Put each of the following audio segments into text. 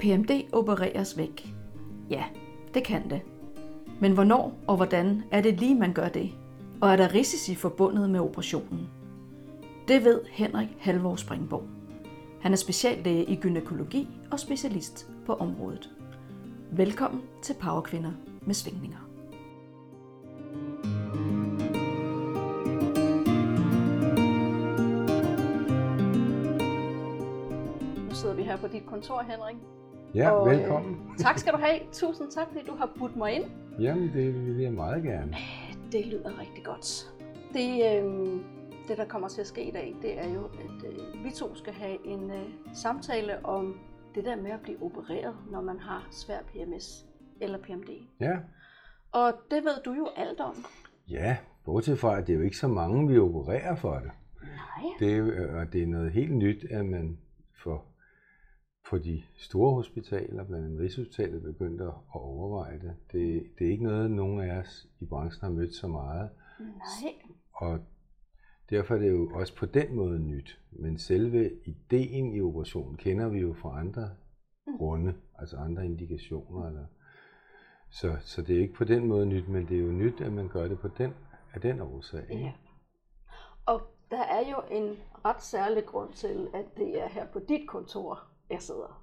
Kan PMD opereres væk? Ja, det kan det. Men hvornår og hvordan er det lige, man gør det? Og er der risici forbundet med operationen? Det ved Henrik Halvor Springborg. Han er speciallæge i gynækologi og specialist på området. Velkommen til Powerkvinder med svingninger. Nu sidder vi her på dit kontor, Henrik. Ja, Og, øh, velkommen. Tak skal du have. Tusind tak, fordi du har budt mig ind. Jamen, det vil jeg meget gerne. Det lyder rigtig godt. Det, øh, det, der kommer til at ske i dag, det er jo, at øh, vi to skal have en øh, samtale om det der med at blive opereret, når man har svær PMS eller PMD. Ja, Og det ved du jo alt om. ja bortset fra, at det er jo ikke så mange, vi opererer for det. Nej. Det er, jo- øh, og det er noget helt nyt, at man for, de store hospitaler, blandt andet Rigshospitalet, begyndte at overveje det. det. Det er ikke noget, nogen af os i branchen har mødt så meget. Nej. Og derfor er det jo også på den måde nyt. Men selve ideen i operationen kender vi jo fra andre grunde, altså andre indikationer. Eller, så, så det er ikke på den måde nyt, men det er jo nyt, at man gør det på den, af den årsag. Ja. Og der er jo en ret særlig grund til, at det er her på dit kontor, jeg sidder.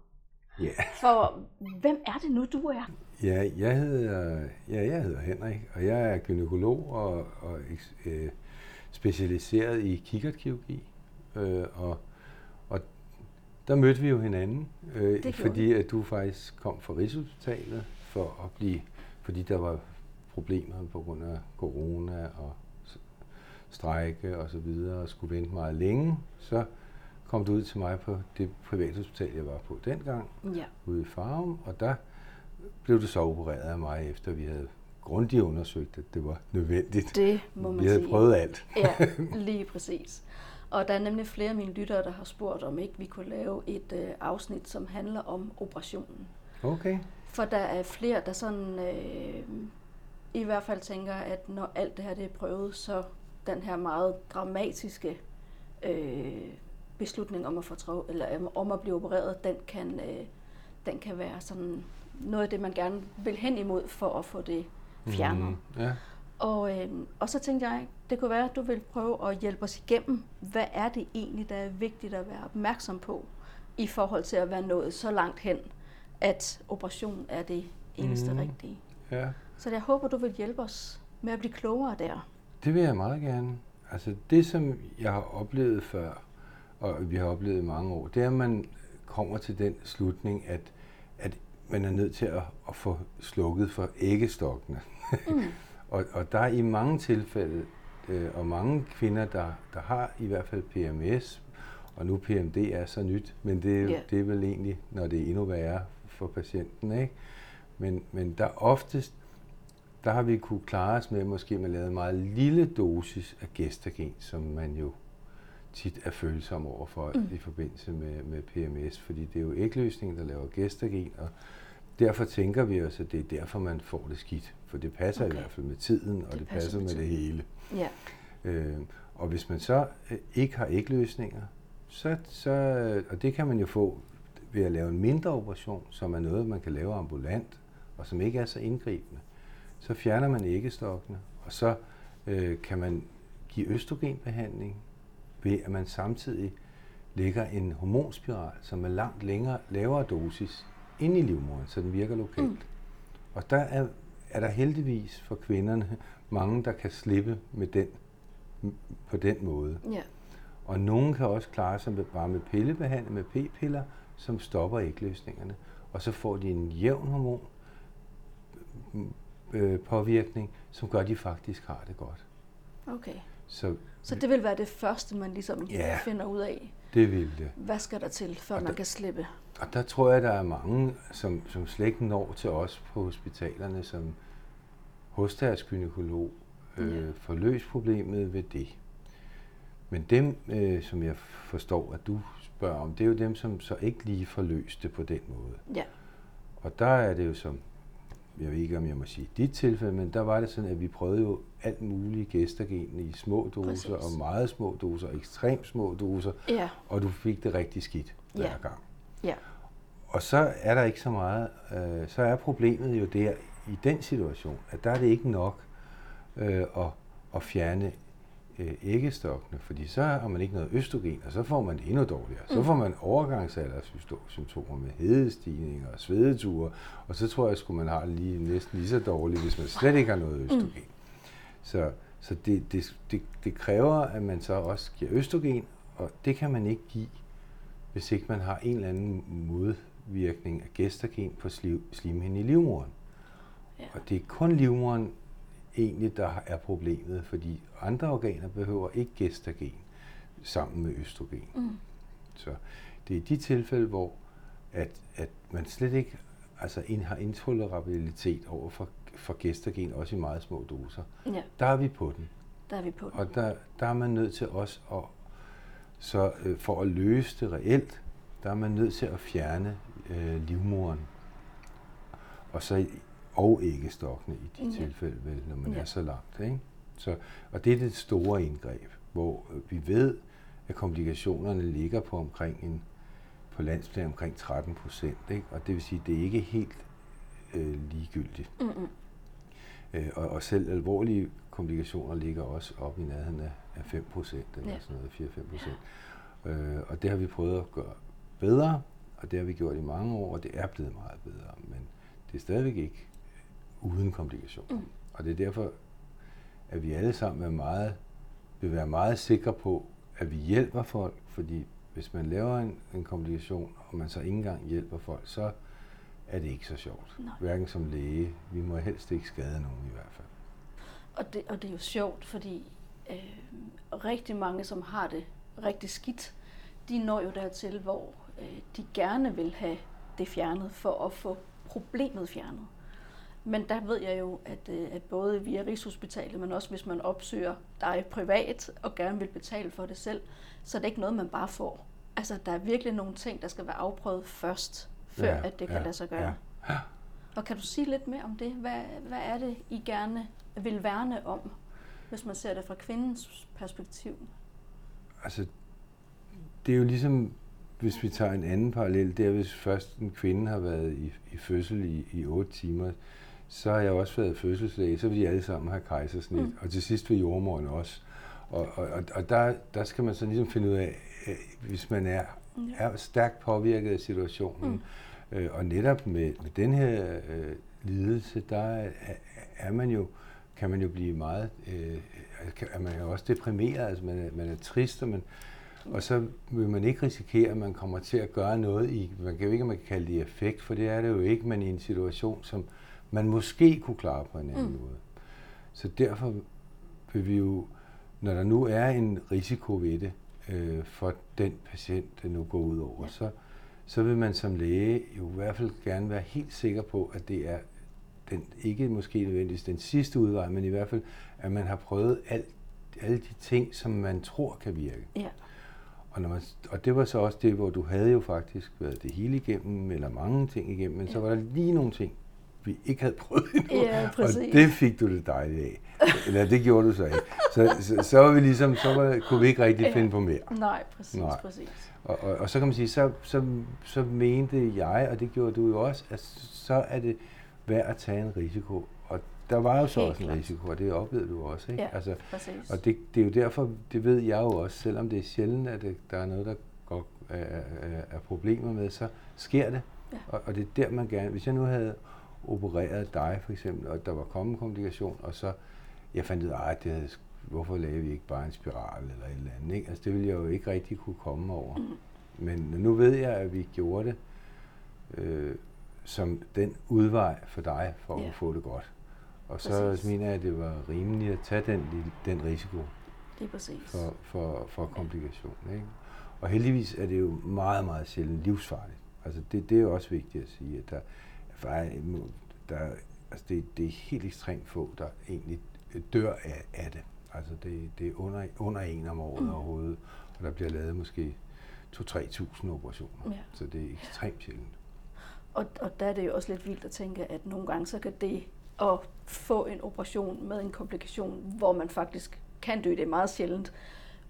Ja. For hvem er det nu, du er? Ja, jeg hedder, ja, jeg hedder Henrik, og jeg er gynekolog og, og øh, specialiseret i kikkertkirurgi. Øh, og, og der mødte vi jo hinanden, øh, fordi at du faktisk kom fra Rigshospitalet for at blive, fordi der var problemer på grund af corona og strejke og så videre, og skulle vente meget længe. Så kom du ud til mig på det privathospital, jeg var på dengang, Ja. ude i Farum, og der blev du så opereret af mig, efter vi havde grundigt undersøgt, at det var nødvendigt. Det må man vi havde sige. prøvet alt. Ja, lige præcis. Og der er nemlig flere af mine lyttere, der har spurgt, om ikke vi kunne lave et øh, afsnit, som handler om operationen. Okay. For der er flere, der sådan øh, i hvert fald tænker, at når alt det her det er prøvet, så den her meget dramatiske øh, beslutning om at, fortrå, eller, øh, om at blive opereret, den kan, øh, den kan være sådan noget af det, man gerne vil hen imod for at få det fjernet. Mm, ja. Og, øh, og så tænkte jeg, det kunne være, at du vil prøve at hjælpe os igennem. Hvad er det egentlig, der er vigtigt at være opmærksom på, i forhold til at være nået så langt hen, at operation er det eneste mm. rigtige. ja, Så jeg håber, du vil hjælpe os med at blive klogere der. det vil jeg meget gerne. Altså det, som jeg har oplevet før, og vi har oplevet i mange år, det er, at man kommer til den slutning, at, at man er nødt til at, at få slukket for æggestokkene. Mm. Og, og der er i mange tilfælde, øh, og mange kvinder, der, der har i hvert fald PMS, og nu PMD er så nyt, men det, yeah. det er vel egentlig, når det er endnu værre for patienten, ikke? Men, men der oftest, der har vi kunne klare os med, måske man lavede en meget lille dosis af gestagen, som man jo tit er følsom over for mm. i forbindelse med, med PMS, fordi det er jo ægløsningen, der laver gestagen, og derfor tænker vi også, at det er derfor, man får det skidt, for det passer okay. i hvert fald med tiden, og det, det passer passer med med det hele. Ja, Øh, og hvis man så øh, ikke har ægløsninger, så, så, øh, og det kan man jo få ved at lave en mindre operation, som er noget, man kan lave ambulant, og som ikke er så indgribende, så fjerner man æggestokkene, og så øh, kan man give østrogenbehandling ved, at man samtidig lægger en hormonspiral, som er langt længere, lavere dosis ind i livmoderen, så den virker lokalt. Mm. Og der er, er der heldigvis for kvinderne mange, der kan slippe med den på den måde. ja, Og nogen kan også klare sig med, bare med pillebehandling, med p-piller, som stopper ægløsningerne. Og så får de en jævn hormon øh, påvirkning, som gør, at de faktisk har det godt. okay. Så Så det vil være det første, man ligesom Ja. finder ud af. det vil det. Hvad skal der til, før Og man der- kan slippe? Og der tror jeg, der er mange, som, som slet ikke når til os på hospitalerne, som hos deres gynekolog øh, Ja. får løst problemet ved det. Men dem, øh, som jeg forstår, at du spørger om, det er jo dem, som så ikke lige får løst det på den måde. Ja, Og der er det jo som, jeg ved ikke, om jeg må sige dit tilfælde, men der var det sådan, at vi prøvede jo alt muligt gæstergen i små doser, Præcis. og meget små doser, ekstremt små doser, ja, og du fik det rigtig skidt hver Ja. gang. ja. og så er der ikke så meget, øh, så er problemet jo der i den situation, at der er det ikke nok øh, at, at fjerne øh, æggestokkene, fordi så har man ikke noget østrogen, og så får man det endnu dårligere. Så får man overgangsalderssymptomer med hedestigninger og svedeture, og så tror jeg, at man har lige, næsten lige så dårligt, hvis man slet ikke har noget østrogen. Så, så det, det, det, det kræver, at man så også giver østrogen, og det kan man ikke give, hvis ikke man har en eller anden modvirkning af gestagen på slimhinden i livmoderen. Ja. Og det er kun livmoderen egentlig, der er problemet, fordi andre organer behøver ikke gestagen sammen med østrogen. Mm. Så det er de tilfælde, hvor at, at man slet ikke altså ind, har intolerabilitet over for, for gestagen, også i meget små doser. Ja. Der er vi på den. Der er vi på den. Og der, der er man nødt til også at, så øh, for at løse det reelt, der er man nødt til at fjerne øh, livmoren. Og så og æggestokkene i de ja. tilfælde, vel, når man ja. er så langt. Ikke? Så, og det er det store indgreb, hvor øh, vi ved, at komplikationerne ligger på omkring en, på landsplan omkring 13 procent. Og det vil sige, at det er ikke helt øh, ligegyldigt. Mm-hmm. Øh, og, og selv alvorlige komplikationer ligger også op i nærheden af, af 5 procent, eller ja. sådan noget, 4-5 procent. Øh, og det har vi prøvet at gøre bedre, og det har vi gjort i mange år, og det er blevet meget bedre. Men det er stadigvæk ikke uden komplikationer. Mm. Og det er derfor, at vi alle sammen er meget, vil være meget sikre på, at vi hjælper folk, fordi hvis man laver en, en komplikation, og man så ikke engang hjælper folk, så er det ikke så sjovt. Nej. Hverken som læge. Vi må helst ikke skade nogen i hvert fald. Og det, og det er jo sjovt, fordi øh, rigtig mange, som har det rigtig skidt, de når jo dertil, hvor øh, de gerne vil have det fjernet for at få problemet fjernet. Men der ved jeg jo, at, øh, at både via Rigshospitalet, men også hvis man opsøger dig privat og gerne vil betale for det selv, så er det ikke noget, man bare får. Altså, der er virkelig nogle ting, der skal være afprøvet først, før ja, at det kan ja, lade sig gøre. Ja, ja. Og kan du sige lidt mere om det? Hvad, hvad er det, I gerne vil værne om, hvis man ser det fra kvindens perspektiv? Altså, det er jo ligesom, hvis vi tager en anden parallel, det er, hvis først en kvinde har været i, i fødsel i, i 8 timer, så har jeg også været fødselslæge, så vil de alle sammen have kejsersnit, mm. og til sidst vil jordmoren også. Og, og, og der, der skal man så ligesom finde ud af, hvis man er, er stærkt påvirket af situationen, mm. øh, og netop med, med den her øh, lidelse, der er, er man jo, kan man jo blive meget, øh, er man jo også deprimeret, altså man er, man er trist, og, man, og så vil man ikke risikere, at man kommer til at gøre noget i, man kan jo ikke, man kan kalde det effekt, for det er det jo ikke, men i en situation, som, man måske kunne klare på en anden mm. måde. Så derfor vil vi jo, når der nu er en risiko ved det, øh, for den patient, det nu går ud over, ja. så, så vil man som læge jo i hvert fald gerne være helt sikker på, at det er den, ikke måske nødvendigvis den sidste udvej, men i hvert fald, at man har prøvet alt, alle de ting, som man tror kan virke. Ja. Og, når man, og det var så også det, hvor du havde jo faktisk været det hele igennem, eller mange ting igennem, men ja. så var der lige nogle ting, vi ikke havde prøvet endnu. Ja, og det fik du det dejligt af. Eller det gjorde du så ikke. Så, så, så var vi ligesom, så var, kunne vi ikke rigtig ja. finde på mere. Nej, præcis, Nej. præcis. Og, og, og så kan man sige, så, så, så mente jeg, og det gjorde du jo også, at så er det værd at tage en risiko. Og der var jo så Helt også en risiko, og det oplevede du også. Ikke? Ja, altså, præcis. Og det, det er jo derfor, det ved jeg jo også, selvom det er sjældent, at det, der er noget, der går, er, er, er problemer med, så sker det. Ja. Og, og det er der, man gerne... Hvis jeg nu havde opereret dig for eksempel, og der var kommet komplikation, og så jeg fandt ud af, at det havde, hvorfor lavede vi ikke bare en spiral eller et eller andet. Ikke? Altså det ville jeg jo ikke rigtig kunne komme over. Men nu ved jeg, at vi gjorde det øh, som den udvej for dig, for yeah. at få det godt. Og så præcis. mener jeg, at det var rimeligt at tage den, den risiko det er præcis. For, for, for komplikation. Ikke? Og heldigvis er det jo meget, meget sjældent livsfarligt. Altså det, det er jo også vigtigt at sige, at der, der, altså det, det er helt ekstremt få, der egentlig dør af, af det. Altså det, det er under, under en om året mm. overhovedet, og der bliver lavet måske 2-3.000 operationer. Ja. Så det er ekstremt sjældent. Og, og der er det jo også lidt vildt at tænke, at nogle gange så kan det at få en operation med en komplikation, hvor man faktisk kan dø, det er meget sjældent.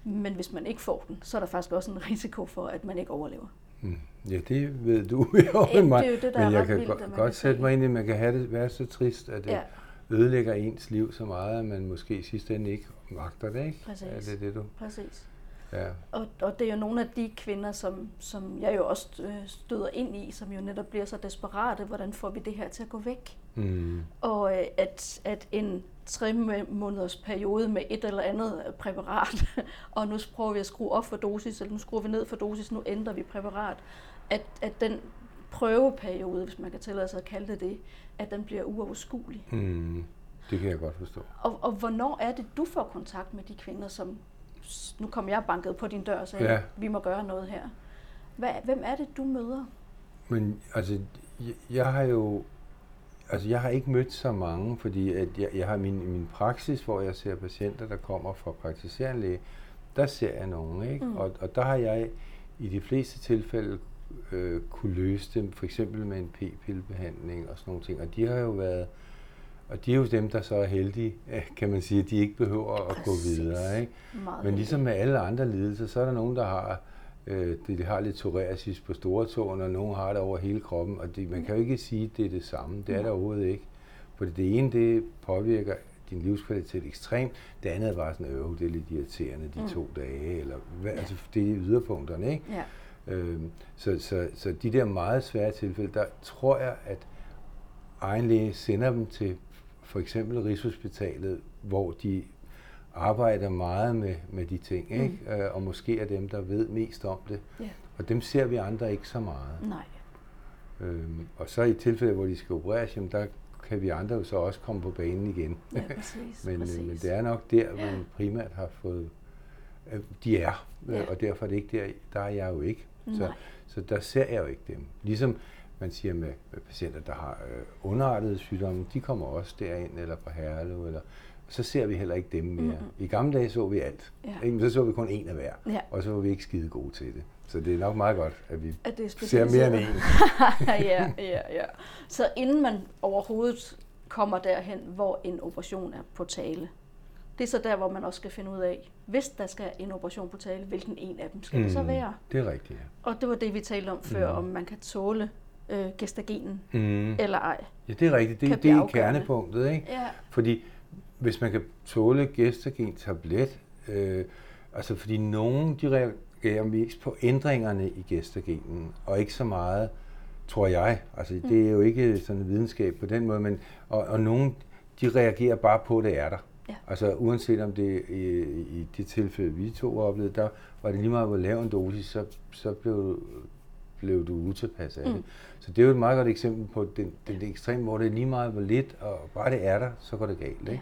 Men hvis man ikke får den, så er der faktisk også en risiko for, at man ikke overlever. Mm. Ja, det ved du jo Ja, mig. det er jo det, der er Men jeg kan vildt, go- at man godt sætte mig ind i, at man kan have det, være så trist, at det Ja, ødelægger ens liv så meget, at man måske i sidste ende ikke magter det, ikke? Præcis. Er det det, du... præcis. Ja. Og, og det er jo nogle af de kvinder, som, som jeg jo også øh, støder ind i, som jo netop bliver så desperate, hvordan får vi det her til at gå væk? Mm. Og øh, at, at en tre måneders periode med et eller andet præparat, og nu prøver vi at skrue op for dosis, eller nu skruer vi ned for dosis, nu ændrer vi præparat, at, at den prøveperiode, hvis man kan tillade sig at kalde det det, at den bliver uoverskuelig. Mm. Det kan jeg godt forstå. Og, og hvornår er det, du får kontakt med de kvinder, som nu kom jeg banket på din dør og sagde, Ja. vi må gøre noget her. Hvad, hvem er det, du møder? Men altså, jeg, jeg har jo... Altså, jeg har ikke mødt så mange, fordi at jeg, jeg har min, min praksis, hvor jeg ser patienter, der kommer fra praktiserende læge, der ser jeg nogen, ikke? Mm. Og, og der har jeg i de fleste tilfælde øh, kunne løse dem, for eksempel med en p-pillebehandling og sådan nogle ting. Og de har jo været, og de er jo dem, der så er heldige, øh, kan man sige, at de ikke behøver at gå Præcis. videre, ikke? Meget Men ligesom med alle andre lidelser, så er der nogen, der har, øh, det, de har lidt psoriasis på store tåen, og nogen har det over hele kroppen, og det, man kan jo ikke sige, at det er det samme. Det er det overhovedet ikke. For det ene, det påvirker din livskvalitet ekstremt. Det andet er bare sådan, øv, det er lidt irriterende de Mm. to dage, eller hvad, Ja. altså, det er yderpunkterne, ikke? Ja. Øhm, så, så, så de der meget svære tilfælde, der tror jeg, at egen læge sender dem til for eksempel Rigshospitalet, hvor de arbejder meget med, med de ting, Mm. ikke? Øh, og måske er dem, der ved mest om det. Ja. Og dem ser vi andre ikke så meget. Nej. Øhm, og så i tilfælde, hvor de skal opereres, jamen, der kan vi andre jo så også komme på banen igen. Ja, præcis. Men, præcis. øh, men det er nok der, Ja. man primært har fået... øh, De er, øh, Ja. og derfor er det ikke der, der er jeg jo ikke. Så, Nej. så der ser jeg jo ikke dem. Ligesom man siger med, med patienter, der har øh, underartede sygdomme, de kommer også derind, eller på Herlev, eller så ser vi heller ikke dem mere. Mhm. I gamle dage så vi alt. Ja. Ikke? Så så vi kun en af hver, Ja. og så var vi ikke skide gode til det. Så det er nok meget godt, at vi At det er ser mere end en. ja, ja, ja. Så inden man overhovedet kommer derhen, hvor en operation er på tale, det er så der, hvor man også skal finde ud af, hvis der skal en operation på tale, hvilken en af dem skal mm. det så Mm, være? Det er rigtigt, ja. Og det var det, vi talte om før, Mm. om man kan tåle øh, gestagenen Mm. eller ej. Ja, det er rigtigt. kan Det, det er kernepunktet, ikke? Ja, Fordi hvis man kan tåle gestagen tablet, øh, altså fordi nogen de reagerer mest på ændringerne i gestagenen, og ikke så meget, tror jeg, altså det er jo ikke sådan videnskab på den måde, men og, og nogen de reagerer bare på, at det er der. Ja. Altså uanset om det i, i det tilfælde, vi to oplevede, der var det lige meget, hvor lav en dosis, så, så blev, blev du utilpas af det. Mm. Så det er jo et meget godt eksempel på den, den, den ekstrem, hvor det er lige meget hvor lidt, og bare det er der, så går det galt. Ikke? Ja.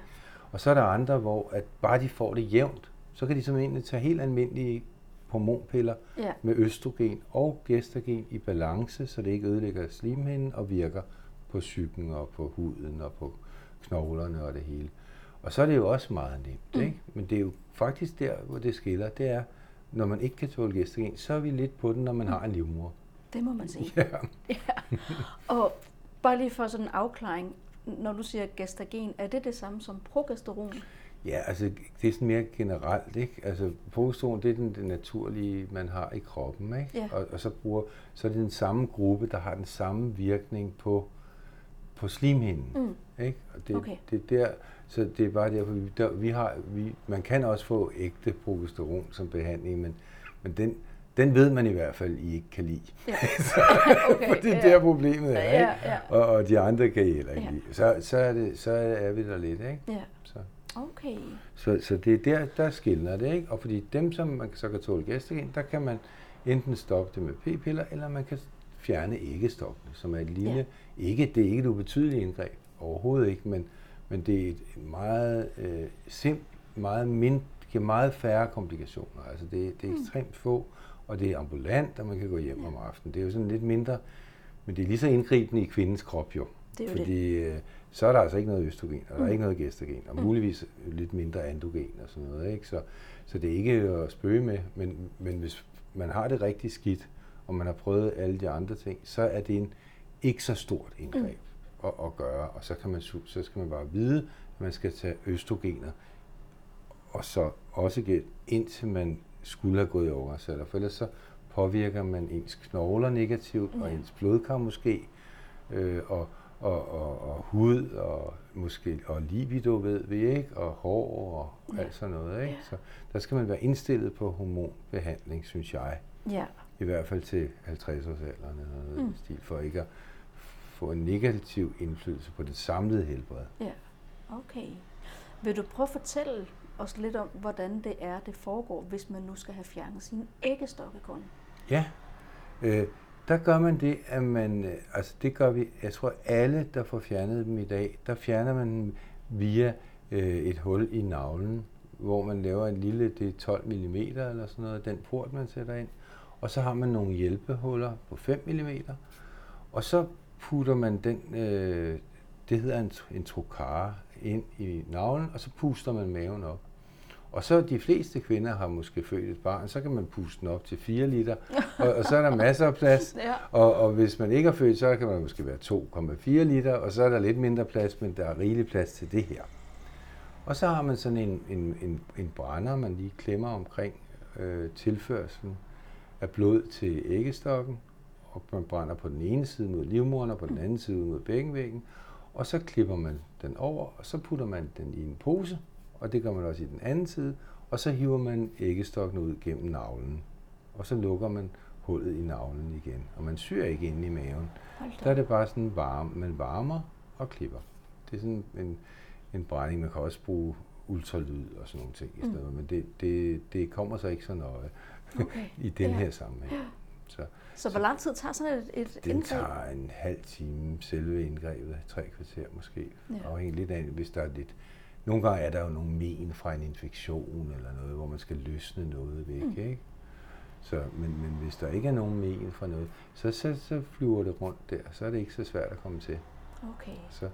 Og så er der andre, hvor at bare de får det jævnt, så kan de simpelthen tage helt almindelige hormonpiller ja, med østrogen og gestagen i balance, så det ikke ødelægger slimhinden og virker på psyken og på huden og på knoglerne og det hele. Og så er det jo også meget nemt, Mm. ikke? Men det er jo faktisk der, hvor det skiller, det er, når man ikke kan tåle gestagen, så er vi lidt på den, når man har en livmor. det må man sige. Ja. Og bare lige for sådan en afklaring, når du siger gestagen, er det det samme som progesteron? Ja, altså det er sådan mere generelt, ikke? Altså progesteron, det er den, den naturlige, man har i kroppen, ikke? Ja. Og, og så, bruger, så er det den samme gruppe, der har den samme virkning på, på slimhinden, Mm. ikke? Og det, Okay. det er der, så det er bare derfor, vi, der, vi har, vi, man kan også få ægte progesteron som behandling, men, men den, den ved man i hvert fald, I ikke kan lide. Ja. Okay, For det er der problemet er, Ja, ikke? ja. Og, og de andre kan I heller ikke Ja. lide. Så, så, er det, så er vi der lidt, ikke? Ja, Så. okay. Så, så det er der, der skiller det, ikke? Og fordi dem, som man så kan tåle gestagen, der kan man enten stoppe det med p-piller, eller man kan fjerne æggestokkene, som er et lille, ja. ikke, det er ikke et ubetydeligt indgreb, overhovedet ikke, men, men det er et meget øh, simpelt, meget mind, giver meget færre komplikationer. Altså det, det er ekstremt få, og det er ambulant, og man kan gå hjem om aftenen. Det er jo sådan lidt mindre, men det er lige så indgribende i kvindens krop jo. Det er jo det. Fordi øh, så er der altså ikke noget østrogen, og der er Mm. ikke noget gestagen, og Mm. muligvis lidt mindre androgen og sådan noget. Ikke? Så, så det er ikke at spøge med, men, men hvis man har det rigtig skidt, og man har prøvet alle de andre ting, så er det en ikke så stort indgreb Mm. At, at gøre, og så, kan man, så skal man bare vide, at man skal tage østrogener, og så også gæt, indtil man skulle have gået i overgangsalder, for ellers så påvirker man ens knogler negativt, og Ja. ens blodkar måske, øh, og, og, og, og hud, og måske og libido, ved vi ikke, og hår, og Ja. alt sådan noget. Ikke? Ja. Så der skal man være indstillet på hormonbehandling, synes jeg. Ja. I hvert fald til 50-årsalderen eller noget mm. stil, for ikke at få en negativ indflydelse på det samlede helbred. Ja. Okay. Vil du prøve at fortælle os lidt om, hvordan det er, det foregår, hvis man nu skal have fjernet sine æggestokke, Conny? Ja, øh, der gør man det, at man, øh, altså det gør vi, jeg tror alle, der får fjernet dem i dag, der fjerner man dem via øh, et hul i navlen, hvor man laver en lille, det er 12 mm eller sådan noget, den port, man sætter ind. Og så har man nogle hjælpehuller på 5 mm, og så putter man den, øh, det hedder en, en trokare, ind i navlen, og så puster man maven op. Og så de fleste kvinder har måske født et barn, så kan man puste den op til 4 liter, og, og så er der masser af plads. Ja. Og, og hvis man ikke har født, så kan man måske være 2,4 liter, og så er der lidt mindre plads, men der er rigelig plads til det her. Og så har man sådan en, en, en, en brænder, man lige klemmer omkring øh, tilførselen af blod til æggestokken, og man brænder på den ene side mod livmoderen, og på den anden side mod bækkenvæggen, og så klipper man den over, og så putter man den i en pose, og det gør man også i den anden side, og så hiver man æggestokken ud gennem navlen, og så lukker man hullet i navlen igen, og man syr ikke inde i maven. Der er det bare sådan varme, man varmer og klipper. Det er sådan en, en brænding, man kan også bruge ultralyd og sådan nogle ting i stedet, mm. men det, det, det kommer så ikke så nøje Okay. i den Ja. her sammenhæng. Så Så hvor lang tid tager sådan et, et den indgreb? tager en halv time, selve indgrebet, tre kvarter måske, Ja. ja. afhængig lidt af, hvis der er lidt... Nogle gange er der jo nogle men fra en infektion eller noget, hvor man skal løsne noget væk, Mm. ikke? Så, men, men hvis der ikke er nogen men fra noget, så, så, så flyver det rundt der, så er det ikke så svært at komme til. Okay. Så,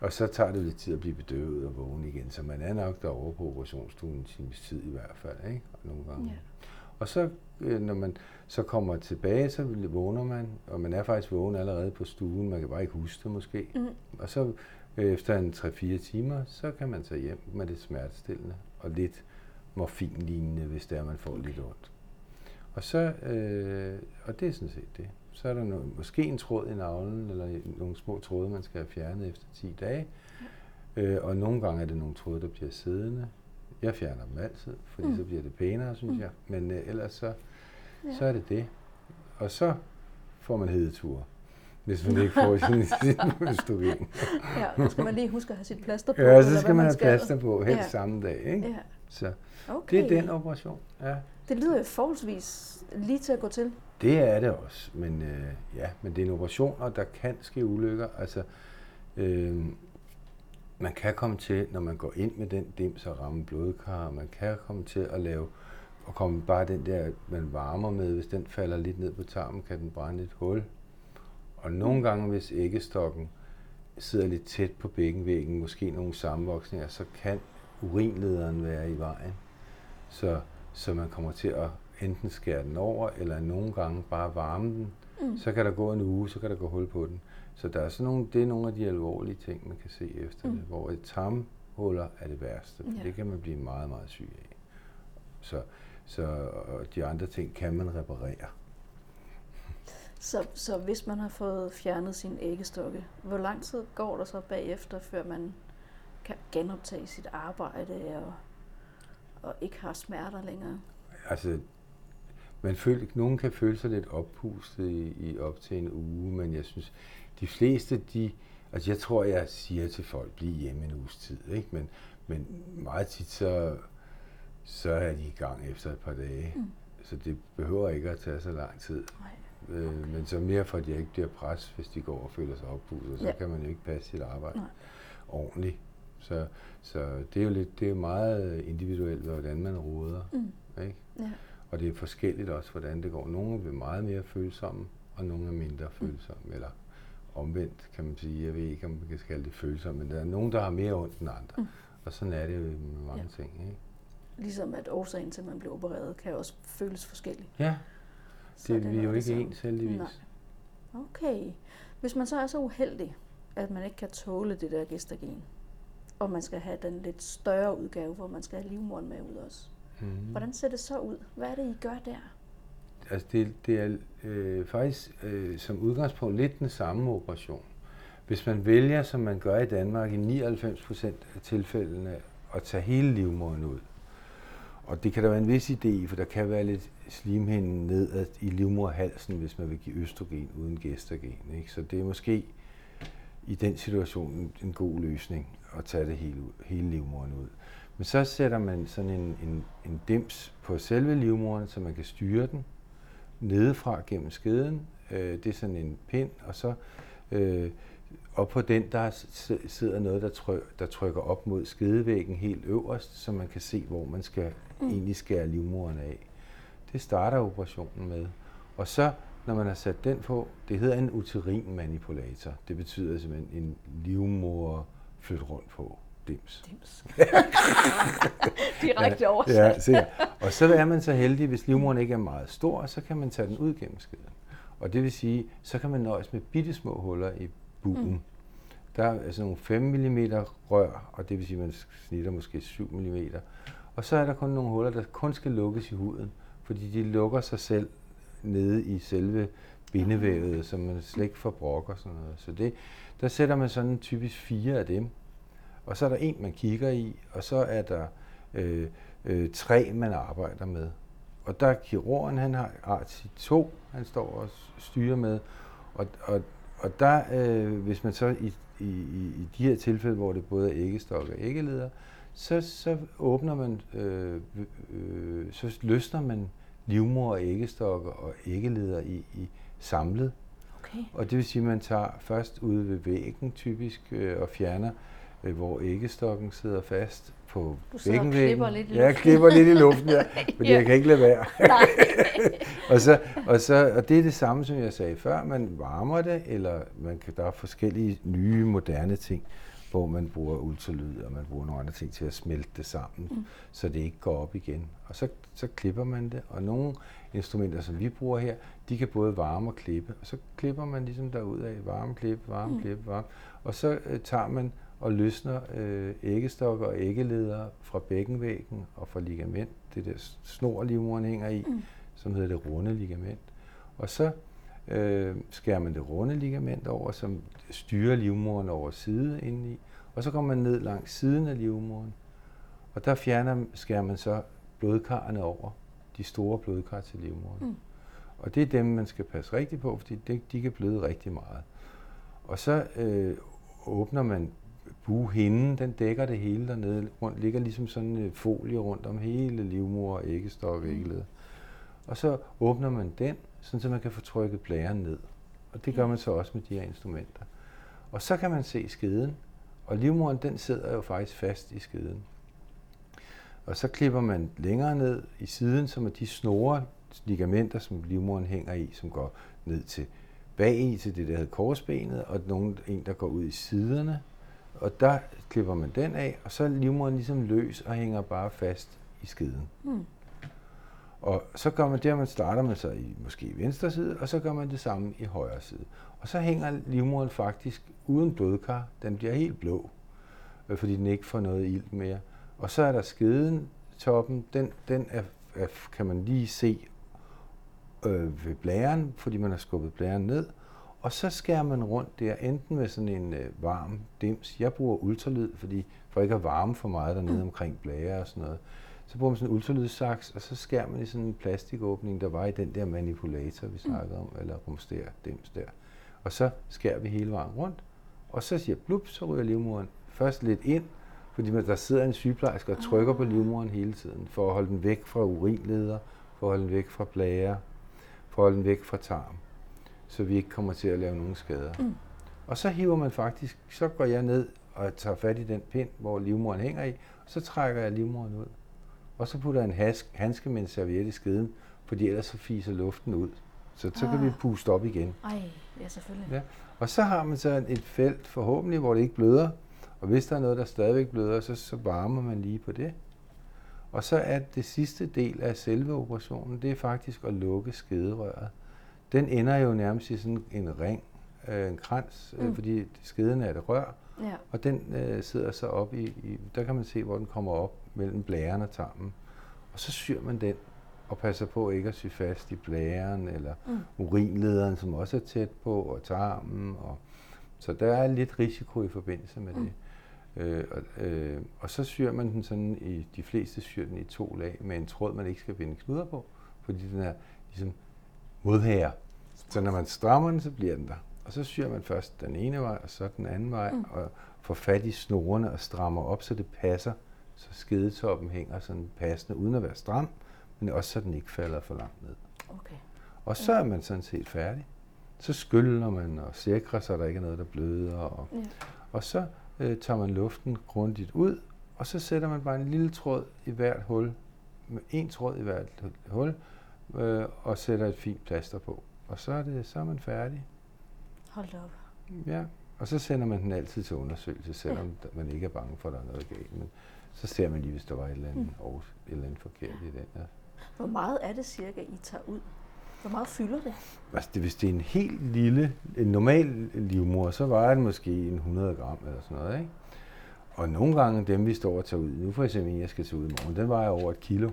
og så tager det lidt tid at blive bedøvet og vågne igen, så man er nok derovre på operationsstuen en times tid i hvert fald, ikke? Nogle gange. Ja. Og så, øh, når man så kommer tilbage, så vågner man, og man er faktisk vågen allerede på stuen, man kan bare ikke huske det måske. Mm. Og så øh, efter en 3-4 timer, så kan man tage hjem med lidt smertestillende og lidt morfinlignende, hvis det er, man får okay. lidt ondt. Og så, øh, og det er sådan set det. Så er der no, måske en tråd i navlen, eller nogle små tråde, man skal have fjernet efter 10 dage. Øh, og nogle gange er det nogle tråde, der bliver siddende. Jeg fjerner dem altid, fordi Mm. mm. så bliver det pænere, synes Mm. mm. jeg. Men øh, ellers så, Ja. så er det det. Og så får man hedeture, hvis man ikke får sin, sin østrogen. Ja, så skal man lige huske at have sit plaster på. Ja, så skal man have skal. plaster på, helst Ja. samme dag. Ikke? Ja, Så okay. det er den operation. Ja. Det lyder jo forholdsvis lige til at gå til. Det er det også, men øh, ja, men det er en operation, og der kan ske ulykker. Altså, øh, man kan komme til, når man går ind med den dims og ramme blodkar, man kan komme til at lave, og komme bare den der, man varmer med, hvis den falder lidt ned på tarmen, kan den brænde et hul. Og nogle gange, hvis æggestokken sidder lidt tæt på bækkenvæggen, måske nogle sammenvoksninger, så kan urinlederen være i vejen. Så, så man kommer til at enten skære den over, eller nogle gange bare varme den. Mm. Så kan der gå en uge, så kan der gå hul på den. Så der er sådan nogle, det er nogle af de alvorlige ting, man kan se efter Mm. mm. det, hvor et tarmhuller er det værste. Ja. Det kan man blive meget, meget syg af. Så, så og de andre ting kan man reparere. Så, så hvis man har fået fjernet sin æggestokke, hvor lang tid går der så bagefter, før man kan genoptage sit arbejde og, og ikke har smerter længere? Altså, man føler, nogen kan føle sig lidt oppustet i, i op til en uge, men jeg synes, de fleste, de, altså jeg tror, jeg siger til folk, bliv hjemme en uges tid, ikke? Men, men meget tit, så, så er de i gang efter et par dage. Mm. Mm. Så det behøver ikke at tage så lang tid. Nej. Øh, men så mere for, at de ikke bliver pres, hvis de går og føler sig oppustet, så Ja. kan man jo ikke passe sit arbejde Nej. ordentligt. Så, så det er jo lidt, det er meget individuelt, hvordan man råder. Mm. Ikke? Ja. Og det er forskelligt også, hvordan det går. Nogle er meget mere følsomme, og nogle er mindre følsomme. Eller omvendt, kan man sige. Jeg ved ikke, om man kan kalde det følsomme, men der er nogen, der har mere ondt end andre. Mm. Mm. Og sådan er det jo med mange ja. ting. Ikke? Ligesom at årsagen til, at man bliver opereret, kan også føles forskellig. Ja, Så det, vi er jo nok ikke ens heldigvis. Nej. Okay. Hvis man så er så uheldig, at man ikke kan tåle det der gestagen, og man skal have den lidt større udgave, hvor man skal have livmoderen med ud også. Mm. Hvordan ser det så ud? Hvad er det, I gør der? altså det, det er øh, faktisk øh, som udgangspunkt lidt den samme operation. Hvis man vælger, som man gør i Danmark i 99 procent af tilfældene, at tage hele livmoderen ud, og det kan der være en vis idé i, for der kan være lidt slimhinden ned i livmoderhalsen, hvis man vil give østrogen uden gestagen. Ikke? Så det er måske i den situation en god løsning at tage det hele, hele livmoderen ud. Men så sætter man sådan en, en, en dims på selve livmoderen, så man kan styre den nedefra gennem skeden. Øh, det er sådan en pind, og så øh, og på den der sidder noget, der, tryk, der trykker op mod skedevæggen helt øverst, så man kan se, hvor man skal mm. egentlig skære livmoderen af. Det starter operationen med. Og så, når man har sat den på, det hedder en uterin-manipulator. Det betyder simpelthen en livmoder flyt rundt på. Dims. Dims. Direkte oversat. ja, se. Og så er man så heldig, hvis livmoderen ikke er meget stor, så kan man tage den ud gennem skeden. Og det vil sige, så kan man nøjes med bitte små huller i bugen. Mm. Der er altså nogle 5 mm rør, og det vil sige, at man snitter måske 7 mm. Og så er der kun nogle huller, der kun skal lukkes i huden, fordi de lukker sig selv nede i selve bindevævet, så man slet ikke får brok og sådan noget. Så det, der sætter man sådan typisk fire af dem. Og så er der en, man kigger i, og så er der øh, øh, tre, man arbejder med. Og der er kirurgen, han har art 2, han står og styrer med. Og, og, og der, øh, hvis man så i, i, i de her tilfælde, hvor det både er æggestok og æggeleder, så, så åbner man, øh, øh, så løsner man livmor og æggestokker og æggeleder i, i samlet. Okay. Og det vil sige, at man tager først ude ved væggen typisk øh, og fjerner, øh, hvor æggestokken sidder fast på bækkenvæggen. lidt i luften. Ja, jeg klipper lidt i luften, ja, fordi ja. jeg kan ikke lade være. og, så, og, så, og det er det samme, som jeg sagde før. Man varmer det, eller man kan, der er forskellige nye, moderne ting, hvor man bruger ultralyd, og man bruger nogle andre ting til at smelte det sammen, mm. så det ikke går op igen. Og så, så klipper man det, og nogle instrumenter, som vi bruger her, de kan både varme og klippe. Og så klipper man ligesom derud af varme, klippe, varme, mm. klippe, varme. Og så øh, tager man og løsner øh, æggestokker og æggeleder fra bækkenvæggen og fra ligament, det der snor livmoderen hænger i, mm. som hedder det runde ligament. Og så øh, skærer man det runde ligament over, som styrer livmoderen over side indeni, og så kommer man ned langs siden af livmoderen, og der fjerner, skærer man så blodkarrene over, de store blodkar til livmoderen. Mm. Og det er dem, man skal passe rigtig på, fordi de, de kan bløde rigtig meget. Og så øh, åbner man buhinden, den dækker det hele dernede. Rundt, ligger ligesom sådan en folie rundt om hele livmor og æggestok og æggeled. Og så åbner man den, sådan så man kan få trykket blæren ned. Og det gør man så også med de her instrumenter. Og så kan man se skeden, og livmoderen den sidder jo faktisk fast i skeden. Og så klipper man længere ned i siden, som er de snore ligamenter, som livmoderen hænger i, som går ned til bag i til det, der hedder korsbenet, og nogen, en, der går ud i siderne, og der klipper man den af, og så er livmoderen ligesom løs og hænger bare fast i skeden. Mm. Og så gør man det, at man starter med sig i måske venstre side, og så gør man det samme i højre side. Og så hænger livmoderen faktisk uden blodkar. Den bliver helt blå, øh, fordi den ikke får noget ilt mere. Og så er der skeden, toppen, den, den er, er, kan man lige se øh, ved blæren, fordi man har skubbet blæren ned. Og så skærer man rundt der, enten med sådan en øh, varm dims. Jeg bruger ultralyd, fordi for ikke at varme for meget dernede mm. omkring blære og sådan noget. Så bruger man sådan en ultralydssaks, og så skærer man i sådan en plastikåbning, der var i den der manipulator, vi mm. snakkede om, eller rumster, dims der. Og så skærer vi hele vejen rundt, og så siger blup, så ryger livmoderen først lidt ind, fordi der sidder en sygeplejerske og trykker på livmoderen hele tiden, for at holde den væk fra urinleder, for at holde den væk fra blære, for at holde den væk fra tarm så vi ikke kommer til at lave nogen skader. Mm. Og så hiver man faktisk, så går jeg ned og tager fat i den pind, hvor livmoderen hænger i, og så trækker jeg livmoderen ud. Og så putter jeg en hask, handske med en serviet i skeden, fordi ellers så fiser luften ud. Så så ah. kan vi ah. puste op igen. Ej, ja selvfølgelig. Ja. Og så har man så et felt forhåbentlig, hvor det ikke bløder. Og hvis der er noget, der stadigvæk bløder, så, så varmer man lige på det. Og så er det sidste del af selve operationen, det er faktisk at lukke skederøret den ender jo nærmest i sådan en ring, øh, en krans, øh, mm. fordi skeden er et rør, ja. og den øh, sidder så op i, i, der kan man se, hvor den kommer op mellem blæren og tarmen. Og så syr man den og passer på ikke at sy fast i blæren eller mm. urinlederen, som også er tæt på, og tarmen. Og, så der er lidt risiko i forbindelse med mm. det. Øh, og, øh, og så syr man den sådan, i de fleste syr den i to lag med en tråd, man ikke skal binde knuder på, fordi den er ligesom modhager. Så når man strammer den, så bliver den der. Og så syr man først den ene vej, og så den anden vej, mm. og får fat i snorene og strammer op, så det passer, så skedetoppen hænger sådan passende, uden at være stram, men også så den ikke falder for langt ned. Okay. Og så er man sådan set færdig. Så skyller man og sikrer, så der ikke er noget, der bløder. Og, ja. og så øh, tager man luften grundigt ud, og så sætter man bare en lille tråd i hvert hul, med en tråd i hvert hul, øh, og sætter et fint plaster på. Og så er, det, så er man færdig. Hold op. Ja, og så sender man den altid til undersøgelse, selvom ja. man ikke er bange for, at der er noget galt. Men så ser man lige, hvis der var et eller andet, mm. et eller andet forkert i den. Ja. Hvor meget er det cirka, I tager ud? Hvor meget fylder det? Altså, det, hvis det er en helt lille, en normal livmor, så vejer den måske en 100 gram eller sådan noget, ikke? Og nogle gange dem, vi står og tager ud, nu for eksempel jeg skal tage ud i morgen, den vejer over et kilo.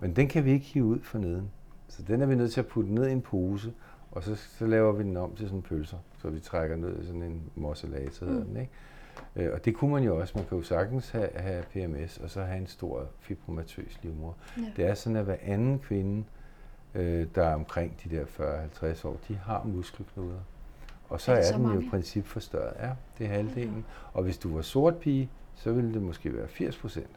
Men den kan vi ikke hive ud for neden. Så den er vi nødt til at putte ned i en pose, og så, så laver vi den om til sådan en pølser, så vi trækker ned i sådan en mozzolata, mm. den, ikke? Øh, og det kunne man jo også. Man kan jo sagtens have, have PMS, og så have en stor fibromatøs livmor. Ja. Det er sådan, at hver anden kvinde, øh, der er omkring de der 40-50 år, de har muskelknuder. Og så er, er den mange? jo i princip forstørret. Ja, det er halvdelen. Okay. Og hvis du var sort pige, så ville det måske være 80 procent.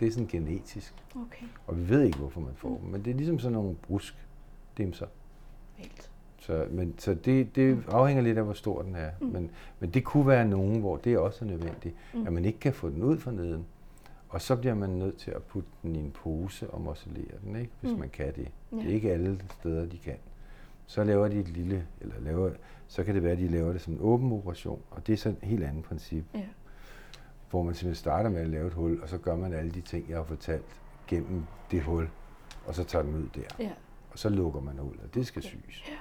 Det er sådan genetisk. Okay. Og vi ved ikke, hvorfor man får dem. Men det er ligesom sådan nogle brusk dimser. Helt. Så, men, så det, det mm. afhænger lidt af, hvor stor den er. Mm. Men, men det kunne være nogen, hvor det også er nødvendigt, mm. at man ikke kan få den ud fra neden. Og så bliver man nødt til at putte den i en pose og mosolere den, ikke? hvis mm. man kan det. Ja. Det er ikke alle steder, de kan. Så laver de et lille, eller laver, så kan det være, at de laver det som en åben operation, og det er så et helt andet princip. Ja. Hvor man simpelthen starter med at lave et hul, og så gør man alle de ting, jeg har fortalt, gennem det hul, og så tager den ud der. Ja. Og så lukker man ud, og det skal okay. syes. Ja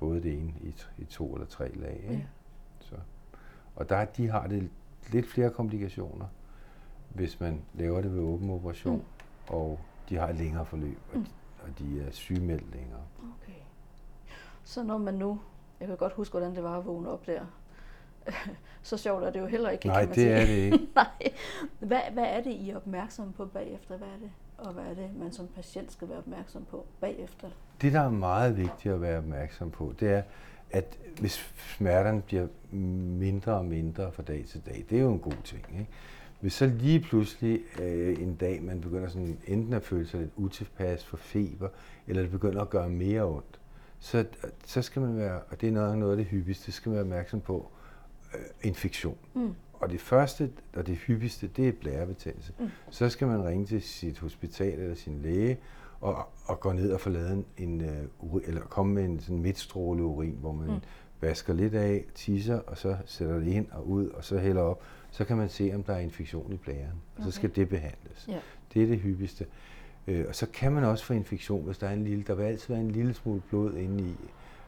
både det ene i, i to eller tre lag. Ikke? Ja. Så. Og der, de har det lidt flere komplikationer, hvis man laver det ved åben operation, mm. og de har et længere forløb, og, mm. de, og de er sygemeldt længere. Okay. Så når man nu, jeg kan godt huske, hvordan det var at vågne op der, så sjovt er det jo heller ikke, Nej, kan man det sige. er det ikke. Nej. Hvad, hvad er det, I er opmærksomme på bagefter? Hvad er det? Og hvad er det, man som patient skal være opmærksom på bagefter? Det, der er meget vigtigt at være opmærksom på, det er, at hvis smerterne bliver mindre og mindre fra dag til dag, det er jo en god ting. Ikke? Hvis så lige pludselig øh, en dag, man begynder sådan enten at føle sig lidt utilpas for feber, eller det begynder at gøre mere ondt, så, så skal man være, og det er noget, noget af det hyppigste, skal man være opmærksom på øh, infektion. Mm. Og det første og det hyppigste, det er blærebetændelse. Mm. Så skal man ringe til sit hospital eller sin læge og, og gå ned og få lavet en, uh, eller komme med en sådan midtstråle urin, hvor man mm. vasker lidt af, tisser, og så sætter det ind og ud, og så hælder op. Så kan man se, om der er infektion i blæren, og okay. så skal det behandles. Yeah. Det er det hyppigste. Uh, og så kan man også få infektion, hvis der er en lille, der vil altid være en lille smule blod inde i,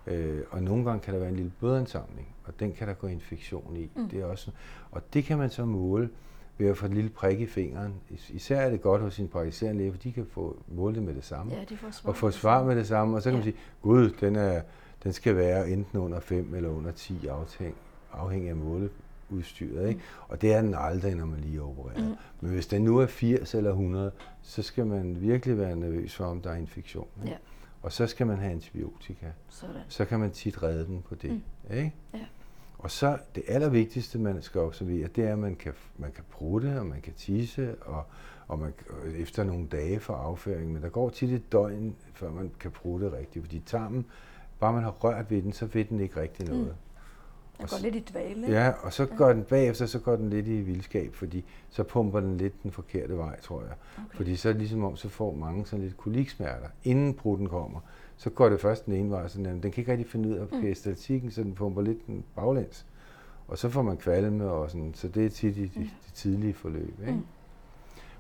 Øh, og nogle gange kan der være en lille blødansamling, og den kan der gå infektion i. Mm. Det er også, og det kan man så måle ved at få et lille prik i fingeren. Især er det godt hos sin praktiserende læge, for de kan få måle det med det samme. Ja, de får svar og få svar med det samme, og så kan ja. man sige, gud, den, er, den skal være enten under 5 eller under 10 afhæng, afhængig af måleudstyret. Ikke? Mm. Og det er den aldrig, når man lige opererer. Mm. Men hvis den nu er 80 eller 100, så skal man virkelig være nervøs for, om der er infektion. Ikke? Ja. Og så skal man have antibiotika. Sådan. Så kan man tit redde den på det. Mm. Ikke? Ja. Og så det allervigtigste, man skal observere, det er, at man kan, man kan prutte, og man kan tisse, og, og man, og efter nogle dage for afføring. Men der går tit et døgn, før man kan prutte rigtigt, fordi tarmen, bare man har rørt ved den, så ved den ikke rigtig noget. Mm. Den går lidt i dvale. Ja, og så går den bagefter, så går den lidt i vildskab, fordi så pumper den lidt den forkerte vej, tror jeg. Okay. Fordi så ligesom om, så får mange sådan lidt koliksmerter, inden brutten kommer. Så går det først den ene vej, sådan, den kan ikke rigtig finde ud af mm. statistikken, så den pumper lidt den baglæns. Og så får man kvalme og sådan, så det er tit i de, de, de tidlige forløb. Ikke? Mm.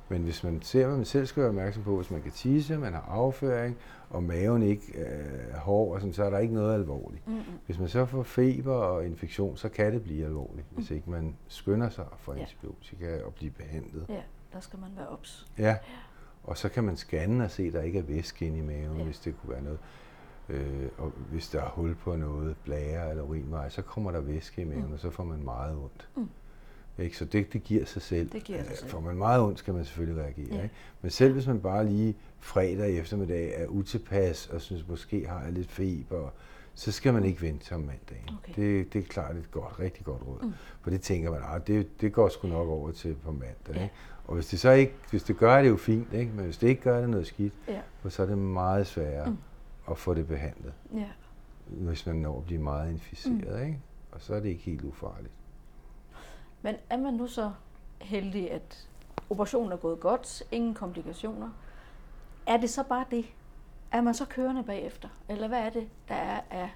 Men hvis man ser, hvad man selv skal være opmærksom på, hvis man kan tisse, man har afføring, og maven ikke øh, er hård, og sådan, så er der ikke noget alvorligt. Mm-hmm. Hvis man så får feber og infektion, så kan det blive alvorligt, mm. hvis ikke man skynder sig for ja. antibiotika og blive behandlet. Ja, der skal man være ops. Ja, Og så kan man scanne og se, at der ikke er væske inde i maven, Ja. ja. hvis det kunne være noget. Øh, og hvis der er hul på noget, blære eller urinvej, så kommer der væske i maven, mm. og så får man meget ondt. Mm. Ikke? Så det, det giver sig selv. Det giver sig selv. Får man meget ondt, skal man selvfølgelig reagere. Ja. Ikke? Men selv hvis man bare lige fredag eftermiddag er utilpas og synes, måske har jeg lidt feber, så skal man ikke vente til om mandagen. Okay. Det, det er klart et godt, rigtig godt råd. Mm. For det tænker man, ah, det, det går sgu nok over til på mandag. Ja. Ikke? Og hvis det så ikke, hvis det gør, er det jo fint, ikke? men hvis det ikke gør, er det noget skidt, Ja. for så er det meget sværere mm. at få det behandlet, Ja. hvis man når at blive meget inficeret. Mm. Ikke? Og så er det ikke helt ufarligt. Men er man nu så heldig, at operationen er gået godt, ingen komplikationer, er det så bare det? Er man så kørende bagefter? Eller hvad er det, der er af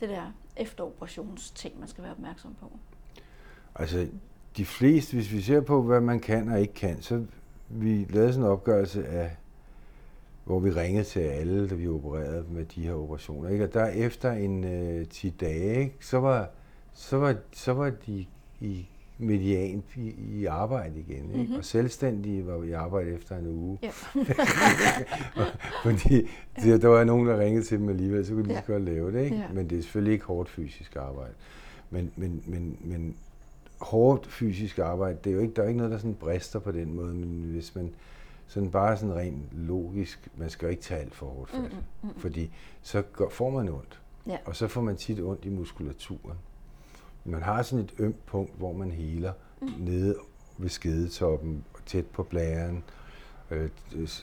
det der efteroperationsting, man skal være opmærksom på? Altså, de fleste, hvis vi ser på, hvad man kan og ikke kan, så vi lavede sådan en opgørelse af, hvor vi ringede til alle, da vi opererede med de her operationer. Ikke? Og der efter en øh, 10 dage, ikke? Så, var, så, var, så var de i median i, i arbejde igen. Ikke? Mhm. Mm-hmm. Og selvstændige var i arbejde efter en uge. Ja. Fordi der, der var nogen, der ringede til dem alligevel, så kunne de Ja. lige så godt lave det. Ikke? Ja. Men det er selvfølgelig ikke hårdt fysisk arbejde. Men, men, men, men hårdt fysisk arbejde, det er jo ikke, der er ikke noget, der sådan brister på den måde, men hvis man sådan bare sådan rent logisk, man skal jo ikke tage alt for hårdt fat, Mm, mm, mm. fordi så går, får man ondt, Ja. og så får man tit ondt i muskulaturen. Man har sådan et ømt punkt, hvor man heler Mm. nede ved skedetoppen, tæt på blæren, øh,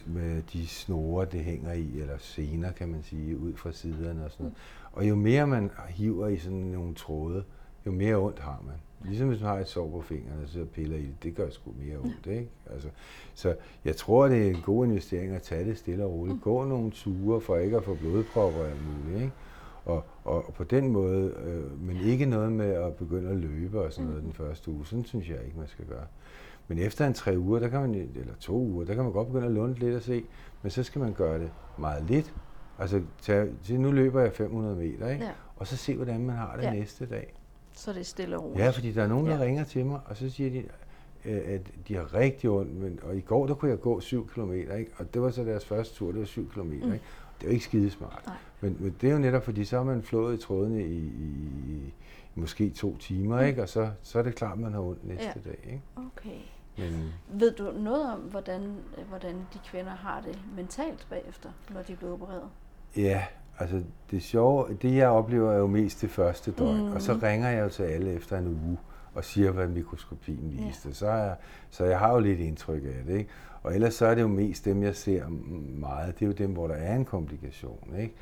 med de snore, det hænger i, eller sener, kan man sige, ud fra siderne og sådan noget. Og jo mere man hiver i sådan nogle tråde, jo mere ondt har man. Ligesom hvis man har et sår på fingrene, og så piller i det, det gør sgu mere ondt, ikke? Altså, så jeg tror, det er en god investering at tage det stille og roligt. Gå nogle ture for ikke at få blodpropper og muligt, ikke? Og, og, og på den måde, øh, men ikke noget med at begynde at løbe og sådan noget den første uge. Sådan synes jeg ikke, man skal gøre. Men efter en tre uger, der kan man, eller to uger, der kan man godt begynde at lunde lidt og se, men så skal man gøre det meget lidt. Altså, tage, til nu løber jeg 500 meter, ikke? Ja. Og så se, hvordan man har det Ja. næste dag. Så er det stille og roligt. Ja, fordi der er nogen, der Ja. ringer til mig, og så siger de, øh, at de har rigtig ondt, men, og i går, der kunne jeg gå 7 km, ikke? Og det var så deres første tur, det var 7 km, Mm. mm. ikke? Det er jo ikke skidesmart. Nej. Men, men det er jo netop, fordi så har man flået i trådene i, i, i måske to timer, ikke? Og så, så er det klart, man har ondt næste Ja. ja. dag, ikke? Okay. Men, Ved du noget om, hvordan, hvordan de kvinder har det mentalt bagefter, når de er blevet opereret? Ja, altså det sjove, det jeg oplever er jo mest det første døgn, mm. og så ringer jeg jo til alle efter en uge og siger, hvad mikroskopien Ja. viste. Så, er, så jeg har jo lidt indtryk af det, ikke? Og ellers så er det jo mest dem, jeg ser meget, det er jo dem, hvor der er en komplikation, ikke?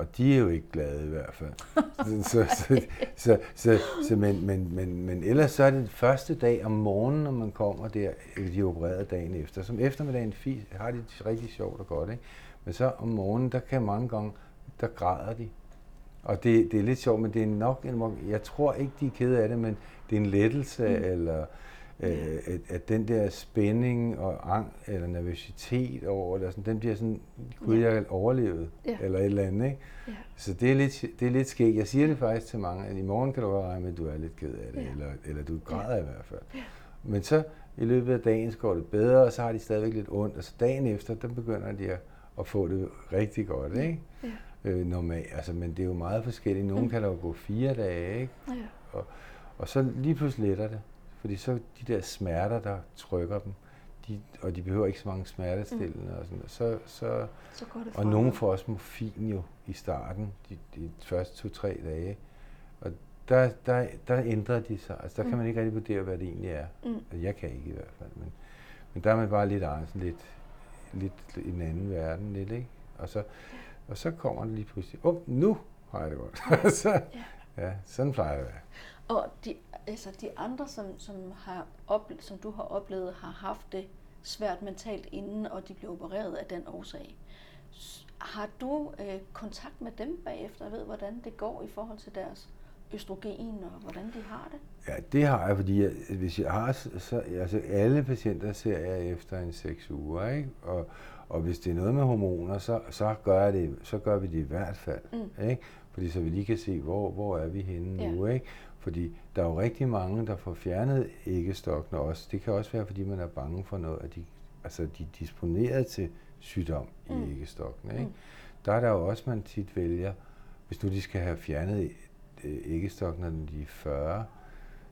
Og de er jo ikke glade i hvert fald. så, så, så, så, så, så men, men, men, men ellers så er det første dag om morgenen, når man kommer der, de er opereret dagen efter. Som eftermiddagen har de det rigtig sjovt og godt, ikke? Men så om morgenen, der kan mange gange, der græder de. Og det, det er lidt sjovt, men det er nok en, jeg tror ikke, de er kede af det, men det er en lettelse, mm. eller øh, at, at den der spænding og ang, eller nervøsitet over det, og sådan, den bliver sådan, gud, Ja. jeg har overlevet, Ja. eller et eller andet, ikke? Ja. Så det er lidt, det er lidt skægt. Jeg siger det faktisk til mange, at i morgen kan du godt regne med, at du er lidt ked af det, Ja. eller, eller du græder i hvert fald. Men så i løbet af dagen så går det bedre, og så har de stadigvæk lidt ondt, og så dagen efter, der begynder de at, at få det rigtig godt, ikke? Ja. Øh, normalt. Altså, men det er jo meget forskelligt. Nogle Mm. kan der jo gå fire dage, ikke? Ja. Og så lige pludselig letter det. Fordi så de der smerter, der trykker dem, de, og de behøver ikke så mange smertestillende og sådan noget, så, så, Så går det og nogen får også morfin jo i starten, de, de første to-tre dage. Og der, der, der ændrer de sig. Altså der kan Mm. man ikke rigtig vurdere, hvad det egentlig er. Mm. Altså, jeg kan ikke i hvert fald. Men, men der er man bare lidt anderledes, lidt, lidt i en anden verden, lidt, ikke? Og så, og så kommer det lige pludselig, åh, oh, nu har jeg det godt. så, ja, sådan plejer det at være. Og de, altså de andre, som, som, har oplevet, som du har oplevet, har haft det svært mentalt inden, og de blev opereret af den årsag. Har du øh, kontakt med dem bagefter og ved, hvordan det går i forhold til deres østrogen, og hvordan de har det? Ja, det har jeg, fordi jeg, hvis jeg har, så, altså alle patienter ser jeg efter en 6 uger, ikke? Og, og hvis det er noget med hormoner, så, så, gør, jeg det, så gør vi det i hvert fald, Mm. ikke? Fordi så vi lige kan se, hvor, hvor er vi henne Ja. nu, ikke? Fordi der er jo rigtig mange, der får fjernet æggestokkene også. Det kan også være, fordi man er bange for noget, at de altså de er disponeret til sygdom i Mm. æggestokken. Ikke? Mm. Der er der jo også, man tit vælger, hvis nu de skal have fjernet øh, æggestokken, når de er 40,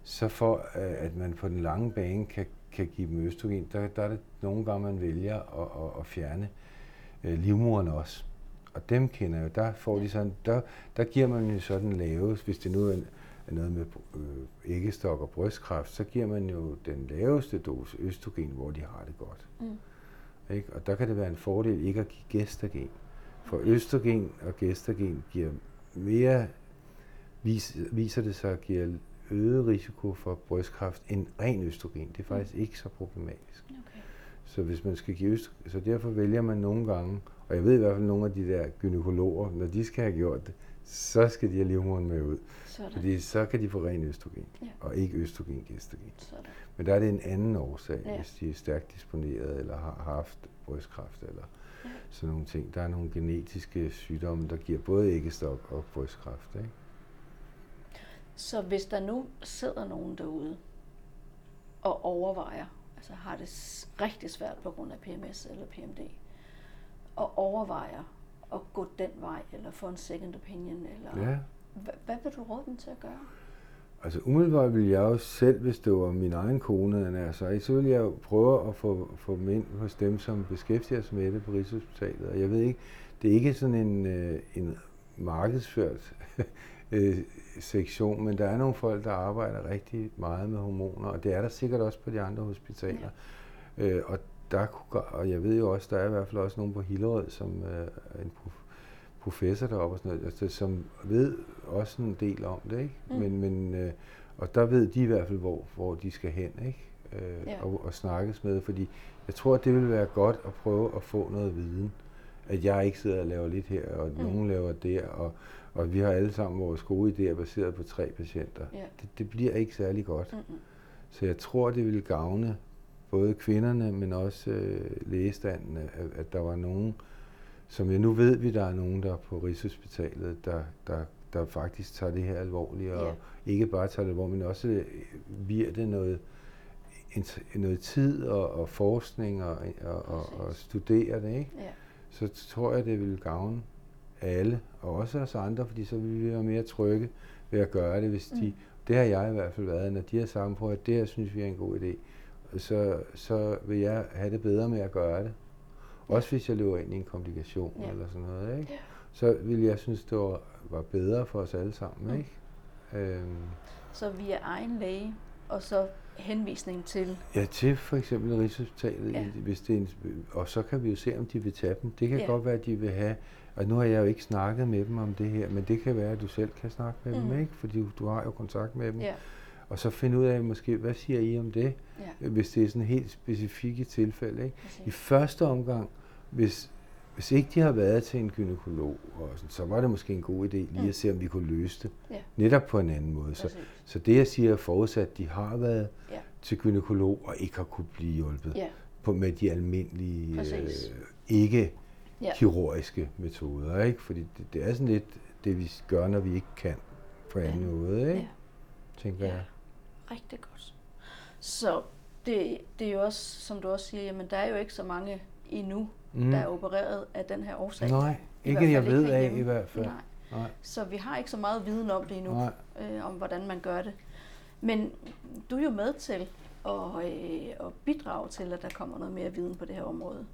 så for øh, at man på den lange bane kan, kan give dem østrogen, der, der er det nogle gange, man vælger at, at, at fjerne øh, livmoderen også. Og dem kender jeg jo, der får de sådan, der, der giver man jo sådan lavest, hvis det nu er, er noget med øh, æggestok og brystkræft, så giver man jo den laveste dose østrogen, hvor de har det godt. Mm. Ikke? Og der kan det være en fordel ikke at give gestagen. For østrogen og gestagen giver mere, vis, viser det sig, giver øget risiko for brystkræft end ren østrogen. Det er faktisk ikke så problematisk. Okay. Så hvis man skal give østrogen, så derfor vælger man nogle gange, og jeg ved i hvert fald nogle af de der gynekologer, når de skal have gjort det, så skal de have livmoderen med ud. Sådan. Fordi så kan de få ren østrogen, Ja. og ikke østrogen gestagen. Sådan. Men der er det en anden årsag, Ja. hvis de er stærkt disponeret eller har haft brystkræft eller Ja. sådan nogle ting. Der er nogle genetiske sygdomme, der giver både æggestok og brystkræft. Ikke? Så hvis der nu sidder nogen derude og overvejer, altså har det rigtig svært på grund af PMS eller PMD, og overvejer at gå den vej, eller få en second opinion, eller Ja. hvad, vil du råde dem til at gøre? Altså umiddelbart ville jeg jo selv, hvis det var min egen kone, den er så, så ville jeg jo prøve at få, få dem ind hos dem, som beskæftiger sig med det på Rigshospitalet. Og jeg ved ikke, det er ikke sådan en, øh, en markedsført øh, sektion, men der er nogle folk, der arbejder rigtig meget med hormoner, og det er der sikkert også på de andre hospitaler. Ja. Øh, og, der kunne, og jeg ved jo også, der er i hvert fald også nogen på Hillerød, som øh, en prof, professor deroppe, og sådan noget, altså, som ved også en del om det, ikke? Mm. Men, men, øh, og der ved de i hvert fald, hvor, hvor de skal hen, ikke? Øh, Ja. og, og snakkes med, fordi jeg tror, at det vil være godt at prøve at få noget viden. At jeg ikke sidder og laver lidt her, og Mm. nogen laver der, og, og vi har alle sammen vores gode idéer baseret på tre patienter. Ja. Det, det bliver ikke særlig godt. Mm-mm. Så jeg tror, det ville gavne både kvinderne, men også øh, lægestanden, at, at der var nogen, som jeg nu ved, vi der er nogen, der på Rigshospitalet, der, der, der faktisk tager det her alvorligt, og Ja. ikke bare tager det alvorligt, men også øh, virer det noget, int- noget tid og, og forskning og, og, og, studere det, ikke? Ja. så tror jeg, det vil gavne alle, og også os andre, fordi så vil vi være mere trygge ved at gøre det, hvis de, Mm. det har jeg i hvert fald været, når de har sagt på, at det her synes vi er en god idé, så, så vil jeg have det bedre med at gøre det. Også hvis jeg løber ind i en komplikation Ja. eller sådan noget, ikke? Så vil jeg synes, det var, var bedre for os alle sammen. Mm. Ikke? Øhm, Så via egen læge, og så henvisning til, Ja, til for eksempel Rigshospitalet, Ja. hvis det er en, og så kan vi jo se, om de vil tage dem. Det kan Ja. godt være, at de vil have, og nu har jeg jo ikke snakket med dem om det her, men det kan være, at du selv kan snakke med Mhm. dem, ikke? Fordi du, du har jo kontakt med dem. ja, Og så finde ud af, måske, hvad siger I om det, ja, hvis det er sådan helt specifikke tilfælde, ikke? I første omgang, hvis, hvis ikke de har været til en gynekolog, og sådan, så var det måske en god idé lige Mm. at se, om vi kunne løse det. Ja. Netop på en anden måde. Så, så det, jeg siger, er forudsat, at de har været Ja. til gynekolog og ikke har kunne blive hjulpet Ja, på, med de almindelige, Præcis. øh, ikke Ja. kirurgiske metoder. Ikke? Fordi det, det er sådan lidt det, vi gør, når vi ikke kan på anden Ja. måde, ikke? ja. tænker Ja. jeg. Rigtig godt. Så det, det er jo også, som du også siger, jamen der er jo ikke så mange endnu, mm. der er opereret af den her årsag. Nej, ikke jeg ved ikke af i hvert fald. Nej. Nej. Så vi har ikke så meget viden om det endnu, Nej. øh, om hvordan man gør det. Men du er jo med til at, øh, at bidrage til, at der kommer noget mere viden på det her område.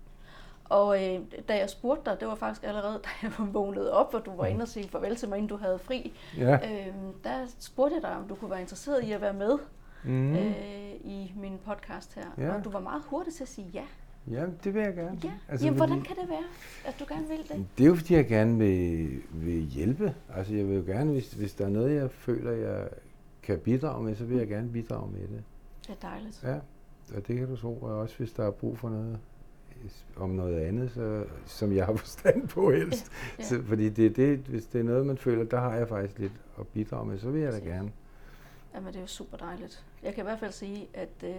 Og øh, da jeg spurgte dig, det var faktisk allerede, da jeg var vågnet op, og du var inde og sige farvel til mig, inden du havde fri, Ja. øh, der spurgte jeg dig, om du kunne være interesseret i at være med Mm. mm. øh, i min podcast her. Ja. Og du var meget hurtig til at sige ja. Ja, det vil jeg gerne. ja. Altså, Jamen, fordi- hvordan kan det være, at du gerne vil det? Det er jo fordi, jeg gerne vil, vil hjælpe. Altså jeg vil jo gerne, hvis, hvis der er noget, jeg føler, jeg kan bidrage med, så vil jeg gerne bidrage med det. Det er dejligt. Ja, og det kan du tro. Og også hvis der er brug for noget om noget andet, så, som jeg har forstand på helst. Ja, ja. Så, fordi det, er det, hvis det er noget, man føler, der har jeg faktisk lidt at bidrage med, så vil jeg da gerne. Jamen, det er jo super dejligt. Jeg kan i hvert fald sige, at øh,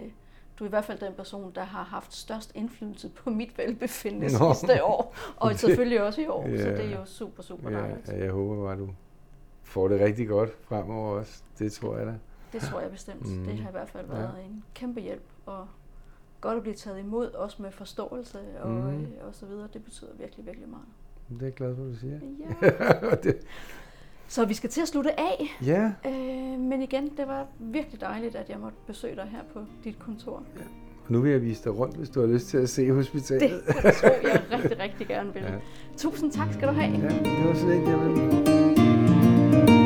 du er i hvert fald den person, der har haft størst indflydelse på mit velbefindende Nå. sidste år. Og Det- selvfølgelig også i år. Så Ja. det er jo super, super Ja, dejligt. ja, jeg håber bare, du får det rigtig godt fremover også. Det tror jeg da. Det tror jeg bestemt. Mm. Det har i hvert fald Ja. været en kæmpe hjælp og godt at blive taget imod, også med forståelse og, mm. og så videre. Det betyder virkelig, virkelig meget. Det er jeg glad for, at du siger. Ja. det, Så vi skal til at slutte af. ja, Øh, men igen, det var virkelig dejligt, at jeg måtte besøge dig her på dit kontor. og nu vil jeg vise dig rundt, hvis du har lyst til at se hospitalet. Det kan du tro, jeg rigtig, rigtig gerne vil. Ja. Tusind tak skal du have. Ja, det var så lidt, jeg ville.